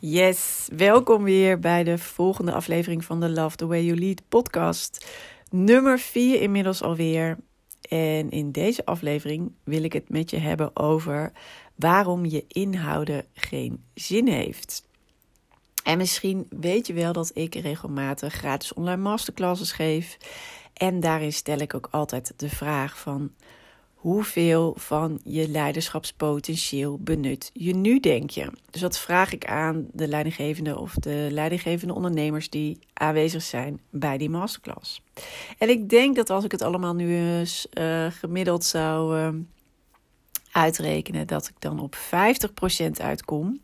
Yes, welkom weer bij de volgende aflevering van de Love the Way You Lead podcast. Nummer 4 inmiddels alweer. En in deze aflevering wil ik het met je hebben over waarom je inhouden geen zin heeft. En misschien weet je wel dat ik regelmatig gratis online masterclasses geef. En daarin stel ik ook altijd de vraag van hoeveel van je leiderschapspotentieel benut je nu, denk je? Dus dat vraag ik aan de leidinggevende of de leidinggevende ondernemers die aanwezig zijn bij die masterclass. En ik denk dat als ik het allemaal nu eens uh, gemiddeld zou uh, uitrekenen, dat ik dan op 50% uitkom.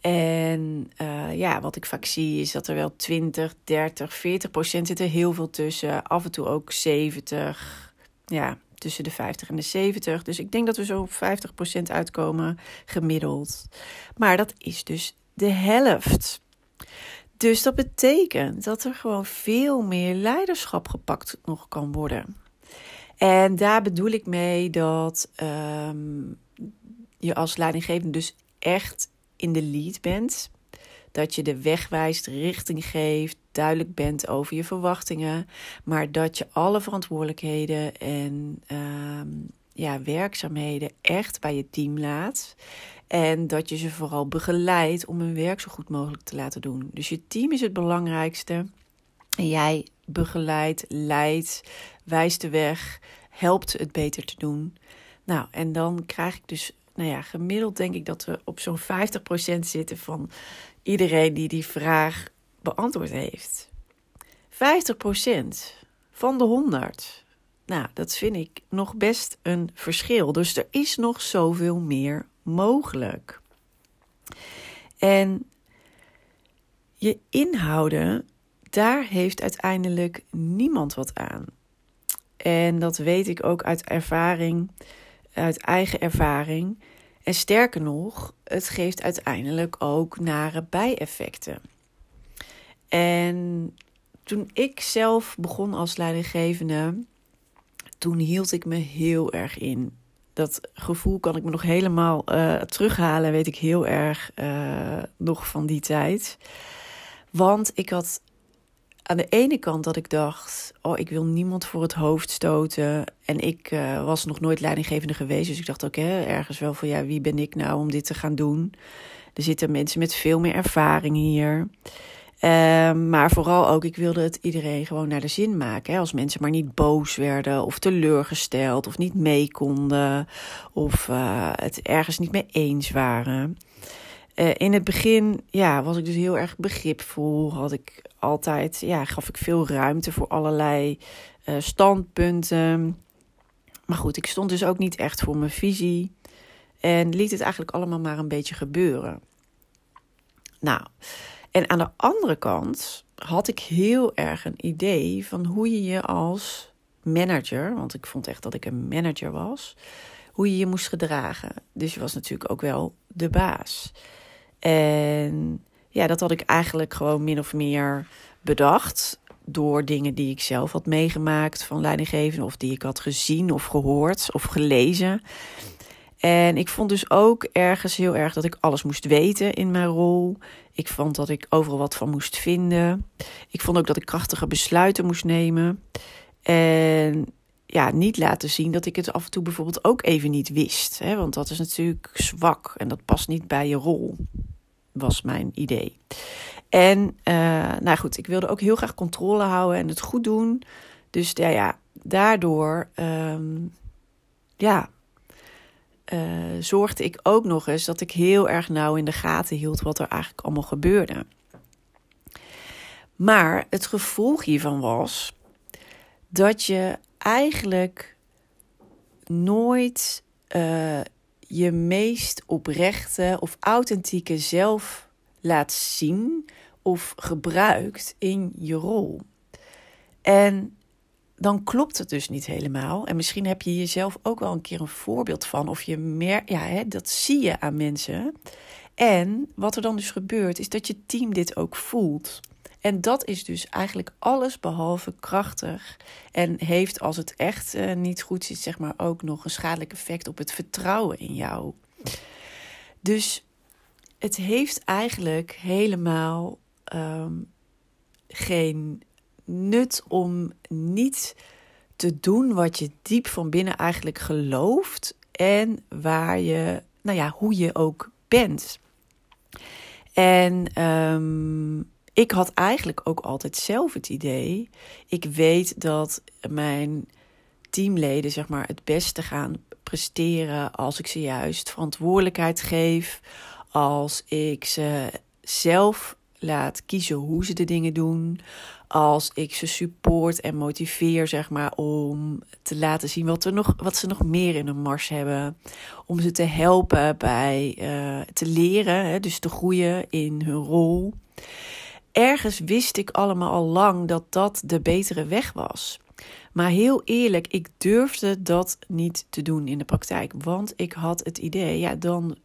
En uh, ja, wat ik vaak zie is dat er wel 20, 30, 40 procent zit er heel veel tussen. Af en toe ook 70, ja, tussen de 50 en de 70. Dus ik denk dat we zo op 50% uitkomen gemiddeld. Maar dat is dus de helft. Dus dat betekent dat er gewoon veel meer leiderschap gepakt nog kan worden. En daar bedoel ik mee dat um, je als leidinggevende dus echt in de lead bent. Dat je de weg wijst, richting geeft, duidelijk bent over je verwachtingen, maar dat je alle verantwoordelijkheden en uh, ja, werkzaamheden echt bij je team laat. En dat je ze vooral begeleidt om hun werk zo goed mogelijk te laten doen. Dus je team is het belangrijkste. En jij begeleidt, leidt, wijst de weg, helpt het beter te doen. Nou, en dan krijg ik dus, nou ja, gemiddeld denk ik dat we op zo'n 50% zitten van iedereen die die vraag beantwoord heeft. 50% van de 100. Nou, dat vind ik nog best een verschil. Dus er is nog zoveel meer mogelijk. En je inhouden, daar heeft uiteindelijk niemand wat aan. En dat weet ik ook uit ervaring, uit eigen ervaring. En sterker nog, het geeft uiteindelijk ook nare bijeffecten. En toen ik zelf begon als leidinggevende, toen hield ik me heel erg in. Dat gevoel kan ik me nog helemaal uh, terughalen, weet ik heel erg uh, nog van die tijd. Want ik had aan de ene kant dat ik dacht: Oh, ik wil niemand voor het hoofd stoten. En ik uh, was nog nooit leidinggevende geweest. Dus ik dacht ook hè, ergens wel van: Ja, wie ben ik nou om dit te gaan doen? Er zitten mensen met veel meer ervaring hier. Um, maar vooral ook, ik wilde het iedereen gewoon naar de zin maken. Hè? Als mensen maar niet boos werden of teleurgesteld of niet mee konden of uh, het ergens niet mee eens waren. Uh, in het begin ja, was ik dus heel erg begripvol. Had ik altijd, ja, gaf ik veel ruimte voor allerlei uh, standpunten. Maar goed, ik stond dus ook niet echt voor mijn visie. En liet het eigenlijk allemaal maar een beetje gebeuren. Nou, en aan de andere kant had ik heel erg een idee van hoe je je als manager, want ik vond echt dat ik een manager was, hoe je je moest gedragen. Dus je was natuurlijk ook wel de baas. En ja, dat had ik eigenlijk gewoon min of meer bedacht door dingen die ik zelf had meegemaakt van leidinggevenden of die ik had gezien of gehoord of gelezen. En ik vond dus ook ergens heel erg dat ik alles moest weten in mijn rol. Ik vond dat ik overal wat van moest vinden. Ik vond ook dat ik krachtige besluiten moest nemen. En ja, niet laten zien dat ik het af en toe bijvoorbeeld ook even niet wist. Hè? Want dat is natuurlijk zwak en dat past niet bij je rol, was mijn idee. En uh, nou goed, ik wilde ook heel graag controle houden en het goed doen. Dus ja, ja daardoor um, ja, zorgde ik ook nog eens dat ik heel erg nauw in de gaten hield wat er eigenlijk allemaal gebeurde. Maar het gevolg hiervan was dat je eigenlijk nooit uh, je meest oprechte of authentieke zelf laat zien of gebruikt in je rol. En dan klopt het dus niet helemaal. En misschien heb je jezelf ook wel een keer een voorbeeld van. Of je meer, ja, hè, dat zie je aan mensen. En wat er dan dus gebeurt, is dat je team dit ook voelt. En dat is dus eigenlijk alles behalve krachtig. En heeft als het echt uh, niet goed zit, zeg maar ook nog een schadelijk effect op het vertrouwen in jou. Dus het heeft eigenlijk helemaal um, geen nut om niet te doen wat je diep van binnen eigenlijk gelooft en waar je, nou ja, hoe je ook bent. En um, ik had eigenlijk ook altijd zelf het idee. Ik weet dat mijn teamleden zeg maar het beste gaan presteren als ik ze juist verantwoordelijkheid geef, als ik ze zelf laat kiezen hoe ze de dingen doen, als ik ze support en motiveer zeg maar om te laten zien wat, er nog, wat ze nog meer in een mars hebben, om ze te helpen bij uh, te leren, hè, dus te groeien in hun rol ergens wist ik allemaal al lang dat dat de betere weg was. Maar heel eerlijk, ik durfde dat niet te doen in de praktijk. Want ik had het idee, ja, dan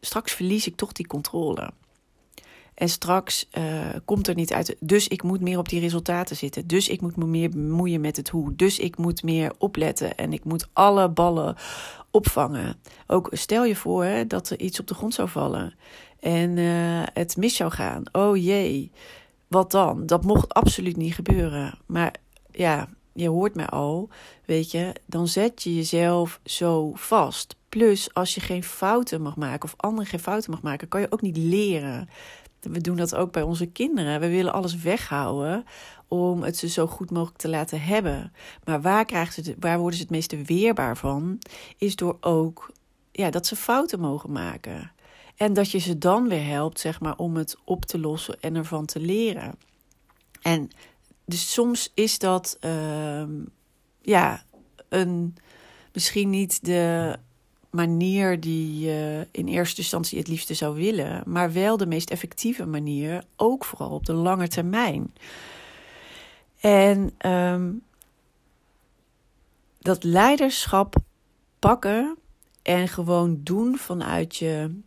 straks verlies ik toch die controle. En straks uh, komt er niet uit. Dus ik moet meer op die resultaten zitten. Dus ik moet me meer bemoeien met het hoe. Dus ik moet meer opletten. En ik moet alle ballen opvangen. Ook stel je voor hè, dat er iets op de grond zou vallen en uh, het mis zou gaan. Oh jee, wat dan? Dat mocht absoluut niet gebeuren. Maar ja, je hoort mij al, weet je, dan zet je jezelf zo vast. Plus, als je geen fouten mag maken of anderen geen fouten mag maken, kan je ook niet leren. We doen dat ook bij onze kinderen. We willen alles weghouden om het ze zo goed mogelijk te laten hebben. Maar waar, krijgen ze waar worden ze het meeste weerbaar van? Is door ook ja, dat ze fouten mogen maken. En dat je ze dan weer helpt, zeg maar, om het op te lossen en ervan te leren. En dus soms is dat, uh, ja, een, misschien niet de manier die je in eerste instantie het liefste zou willen, maar wel de meest effectieve manier, ook vooral op de lange termijn. En um, dat leiderschap pakken en gewoon doen vanuit je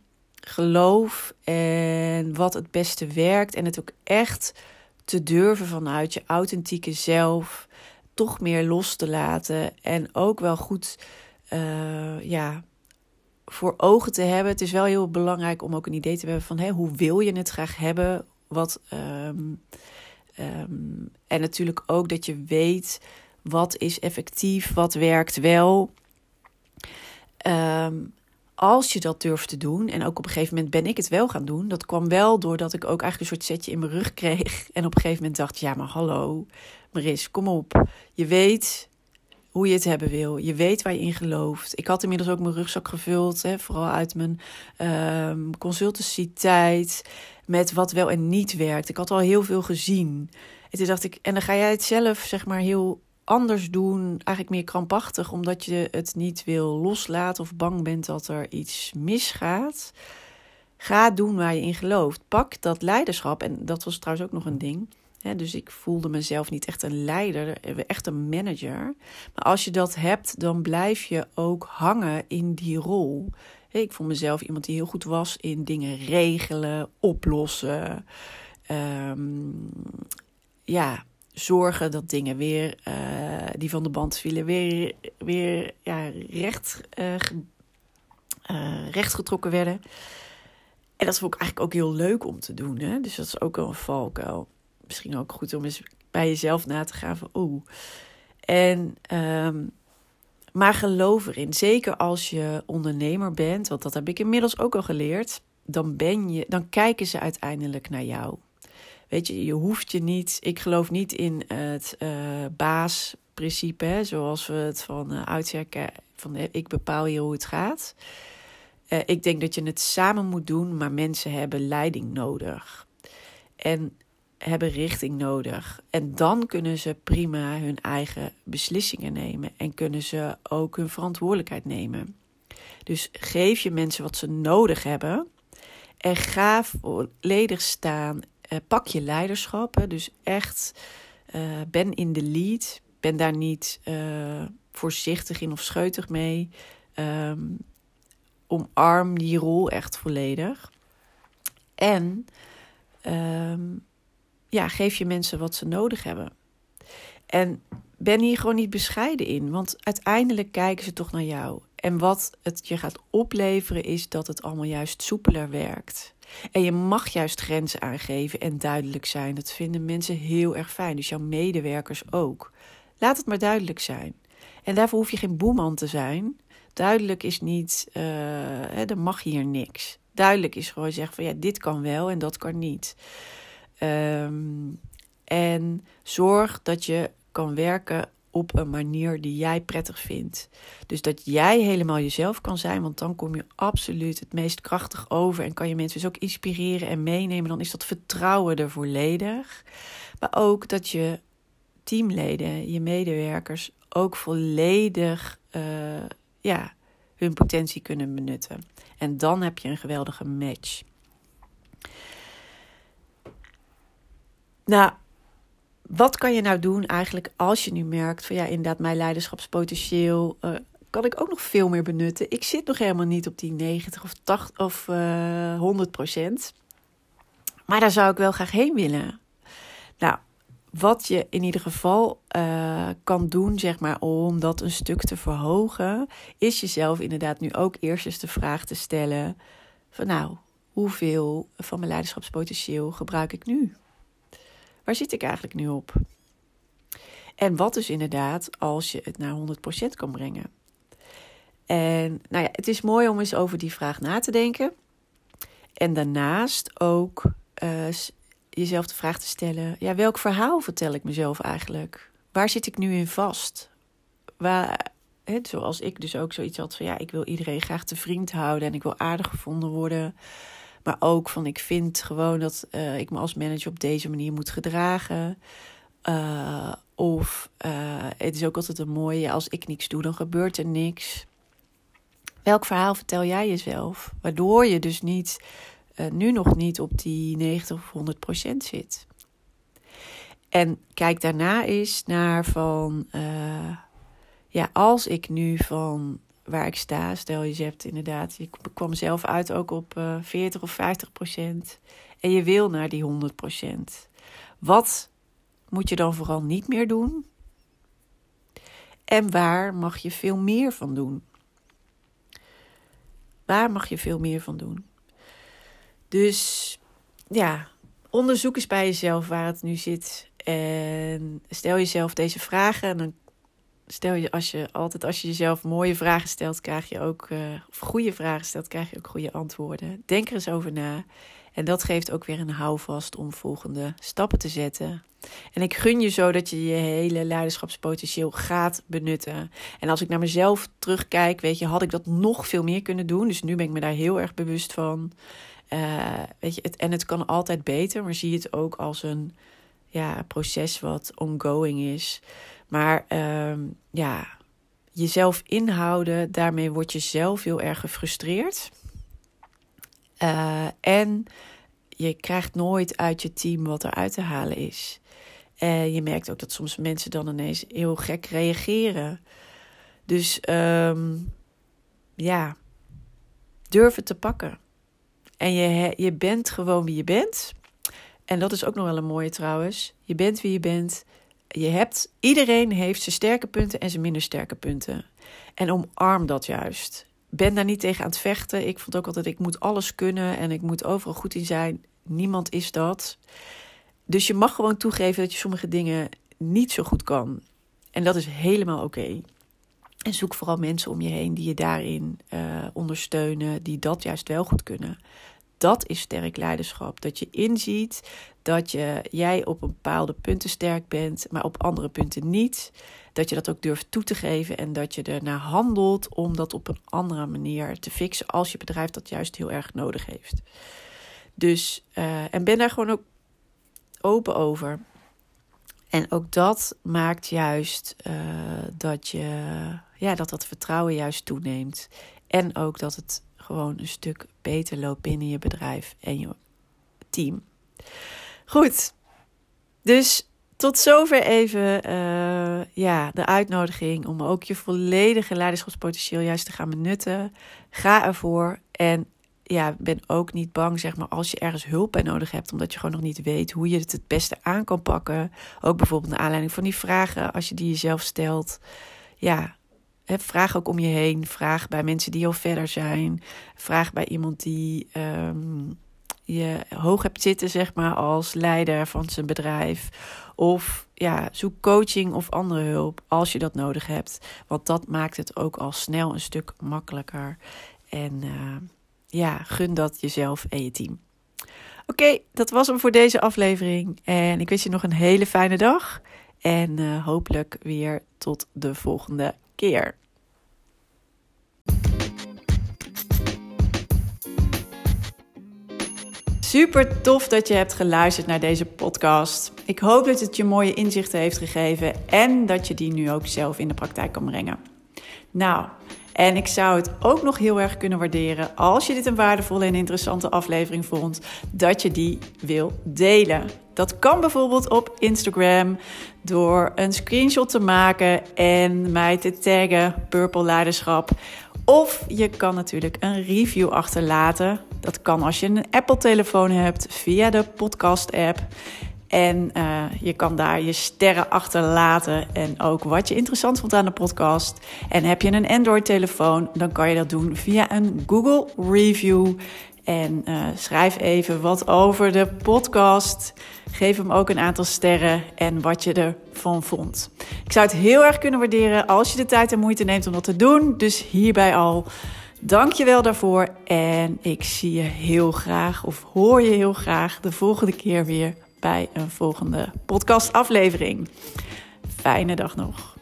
geloof en wat het beste werkt. En het ook echt te durven vanuit je authentieke zelf toch meer los te laten. En ook wel goed uh, ja, voor ogen te hebben. Het is wel heel belangrijk om ook een idee te hebben van hé, hoe wil je het graag hebben? Wat, um, um, en natuurlijk ook dat je weet wat is effectief, wat werkt wel. Um, als je dat durft te doen, en ook op een gegeven moment ben ik het wel gaan doen. Dat kwam wel doordat ik ook eigenlijk een soort setje in mijn rug kreeg. En op een gegeven moment dacht, ja maar hallo, Maris, kom op. Je weet hoe je het hebben wil. Je weet waar je in gelooft. Ik had inmiddels ook mijn rugzak gevuld, hè, vooral uit mijn um, consultancy tijd. Met wat wel en niet werkt. Ik had al heel veel gezien. En toen dacht ik, en dan ga jij het zelf, zeg maar, heel anders doen, eigenlijk meer krampachtig, omdat je het niet wil loslaten of bang bent dat er iets misgaat. Ga doen waar je in gelooft. Pak dat leiderschap. En dat was trouwens ook nog een ding. dus ik voelde mezelf niet echt een leider, echt een manager. Maar als je dat hebt, dan blijf je ook hangen in die rol. Ik vond mezelf iemand die heel goed was in dingen regelen, oplossen. Um, ja, zorgen dat dingen weer uh, die van de band vielen, weer, weer ja, recht, uh, uh, rechtgetrokken werden. En dat vond ik eigenlijk ook heel leuk om te doen. Hè? Dus dat is ook wel een valkuil. Misschien ook goed om eens bij jezelf na te gaan van oeh. En, um, maar geloof erin. Zeker als je ondernemer bent, want dat heb ik inmiddels ook al geleerd. Dan, ben je, dan kijken ze uiteindelijk naar jou. Weet je, je hoeft je niet. Ik geloof niet in het uh, baasprincipe, zoals we het van uh, van ik bepaal hier hoe het gaat. Ik denk dat je het samen moet doen, maar mensen hebben leiding nodig. En hebben richting nodig. En dan kunnen ze prima hun eigen beslissingen nemen en kunnen ze ook hun verantwoordelijkheid nemen. Dus geef je mensen wat ze nodig hebben en ga volledig staan. Uh, pak je leiderschap. Hè, dus echt uh, ben in de lead. Ben daar niet uh, voorzichtig in of scheutig mee. Um, omarm die rol echt volledig. En um, ja, geef je mensen wat ze nodig hebben. En ben hier gewoon niet bescheiden in, want uiteindelijk kijken ze toch naar jou. En wat het je gaat opleveren is dat het allemaal juist soepeler werkt. En je mag juist grenzen aangeven en duidelijk zijn. Dat vinden mensen heel erg fijn. Dus jouw medewerkers ook. Laat het maar duidelijk zijn. En daarvoor hoef je geen boeman te zijn. Duidelijk is niet, uh, er mag hier niks. Duidelijk is gewoon zeggen van ja, dit kan wel en dat kan niet. Um, en zorg dat je kan werken op een manier die jij prettig vindt. Dus dat jij helemaal jezelf kan zijn, want dan kom je absoluut het meest krachtig over en kan je mensen dus ook inspireren en meenemen. Dan is dat vertrouwen er volledig. Maar ook dat je teamleden, je medewerkers ook volledig uh, ja, hun potentie kunnen benutten. En dan heb je een geweldige match. Nou, wat kan je nou doen eigenlijk als je nu merkt van ja, inderdaad, mijn leiderschapspotentieel uh, kan ik ook nog veel meer benutten. Ik zit nog helemaal niet op die 90 of 80 of uh, eh, 100 procent. Maar daar zou ik wel graag heen willen. Nou, wat je in ieder geval uh, kan doen, zeg maar, om dat een stuk te verhogen, is jezelf inderdaad nu ook eerst eens de vraag te stellen: van nou, hoeveel van mijn leiderschapspotentieel gebruik ik nu? Waar zit ik eigenlijk nu op? En wat dus inderdaad als je het naar 100% kan brengen? En nou ja, het is mooi om eens over die vraag na te denken. En daarnaast ook uh, jezelf de vraag te stellen: ja, welk verhaal vertel ik mezelf eigenlijk? Waar zit ik nu in vast? Waar, zoals ik dus ook zoiets had van ja, ik wil iedereen graag te vriend houden en ik wil aardig gevonden worden. Maar ook van ik vind gewoon dat uh, ik me als manager op deze manier moet gedragen. Uh, of uh, het is ook altijd een mooie, als ik niks doe, dan gebeurt er niks. Welk verhaal vertel jij jezelf? Waardoor je dus niet, nu nog niet op die 90 of 100 procent zit. En kijk daarna eens naar van, ja, als ik nu van waar ik sta. Stel je hebt inderdaad, je kwam zelf uit ook op uh, 40 of 50 procent. En je wil naar die 100 procent. Wat moet je dan vooral niet meer doen? En waar mag je veel meer van doen? Waar mag je veel meer van doen? Dus ja, onderzoek eens bij jezelf waar het nu zit. En stel jezelf deze vragen. En dan stel je als je altijd als je jezelf mooie vragen stelt, krijg je ook uh, of goede vragen stelt, krijg je ook goede antwoorden. Denk er eens over na. En dat geeft ook weer een houvast om volgende stappen te zetten. En ik gun je zo dat je je hele leiderschapspotentieel gaat benutten. En als ik naar mezelf terugkijk, weet je, had ik dat nog veel meer kunnen doen. Dus nu ben ik me daar heel erg bewust van. Uh, weet je, het, en het kan altijd beter, maar zie het ook als een ja, proces wat ongoing is. Maar uh, ja, jezelf inhouden, daarmee word je zelf heel erg gefrustreerd. Uh, en je krijgt nooit uit je team wat er uit te halen is. En je merkt ook dat soms mensen dan ineens heel gek reageren. Dus um, ja, durf het te pakken. En je, je bent gewoon wie je bent. En dat is ook nog wel een mooie trouwens. Je bent wie je bent je hebt, iedereen heeft zijn sterke punten en zijn minder sterke punten. En omarm dat juist. Ben daar niet tegen aan het vechten. Ik vond ook altijd, ik moet alles kunnen en ik moet overal goed in zijn. Niemand is dat. Dus je mag gewoon toegeven dat je sommige dingen niet zo goed kan. En dat is helemaal oké. En zoek vooral mensen om je heen die je daarin uh, ondersteunen, die dat juist wel goed kunnen dat is sterk leiderschap. Dat je inziet dat je, jij op bepaalde punten sterk bent, maar op andere punten niet. dat je dat ook durft toe te geven en dat je ernaar handelt om dat op een andere manier te fixen als je bedrijf dat juist heel erg nodig heeft. Dus, uh, en ben daar gewoon ook open over. En ook dat maakt juist uh, dat je, ja, dat dat vertrouwen juist toeneemt. En ook dat het gewoon een stuk beter loopt binnen je bedrijf en je team. Goed, dus tot zover even uh, ja, de uitnodiging om ook je volledige leiderschapspotentieel juist te gaan benutten. Ga ervoor en ja, ben ook niet bang, zeg maar, als je ergens hulp bij nodig hebt, omdat je gewoon nog niet weet hoe je het het beste aan kan pakken. Ook bijvoorbeeld naar aanleiding van die vragen, als je die jezelf stelt. Ja, vraag ook om je heen. Vraag bij mensen die al verder zijn. Vraag bij iemand die um, je hoog hebt zitten, zeg maar, als leider van zijn bedrijf. Of ja, zoek coaching of andere hulp als je dat nodig hebt. Want dat maakt het ook al snel een stuk makkelijker. En uh, ja, gun dat jezelf en je team. Oké, dat was hem voor deze aflevering. En ik wens je nog een hele fijne dag. En uh, hopelijk weer tot de volgende Super tof dat je hebt geluisterd naar deze podcast. Ik hoop dat het je mooie inzichten heeft gegeven en dat je die nu ook zelf in de praktijk kan brengen. Nou, en ik zou het ook nog heel erg kunnen waarderen als je dit een waardevolle en interessante aflevering vond, dat je die wil delen. Dat kan bijvoorbeeld op Instagram door een screenshot te maken en mij te taggen Purple Leiderschap. Of je kan natuurlijk een review achterlaten. Dat kan als je een Apple-telefoon hebt via de podcast-app. En uh, je kan daar je sterren achterlaten en ook wat je interessant vond aan de podcast. En heb je een Android-telefoon, dan kan je dat doen via een Google Review. En uh, schrijf even wat over de podcast. Geef hem ook een aantal sterren en wat je ervan vond. Ik zou het heel erg kunnen waarderen als je de tijd en moeite neemt om dat te doen. Dus hierbij al. Dank je wel daarvoor. En ik zie je heel graag, of hoor je heel graag, de volgende keer weer bij een volgende podcastaflevering. Fijne dag nog.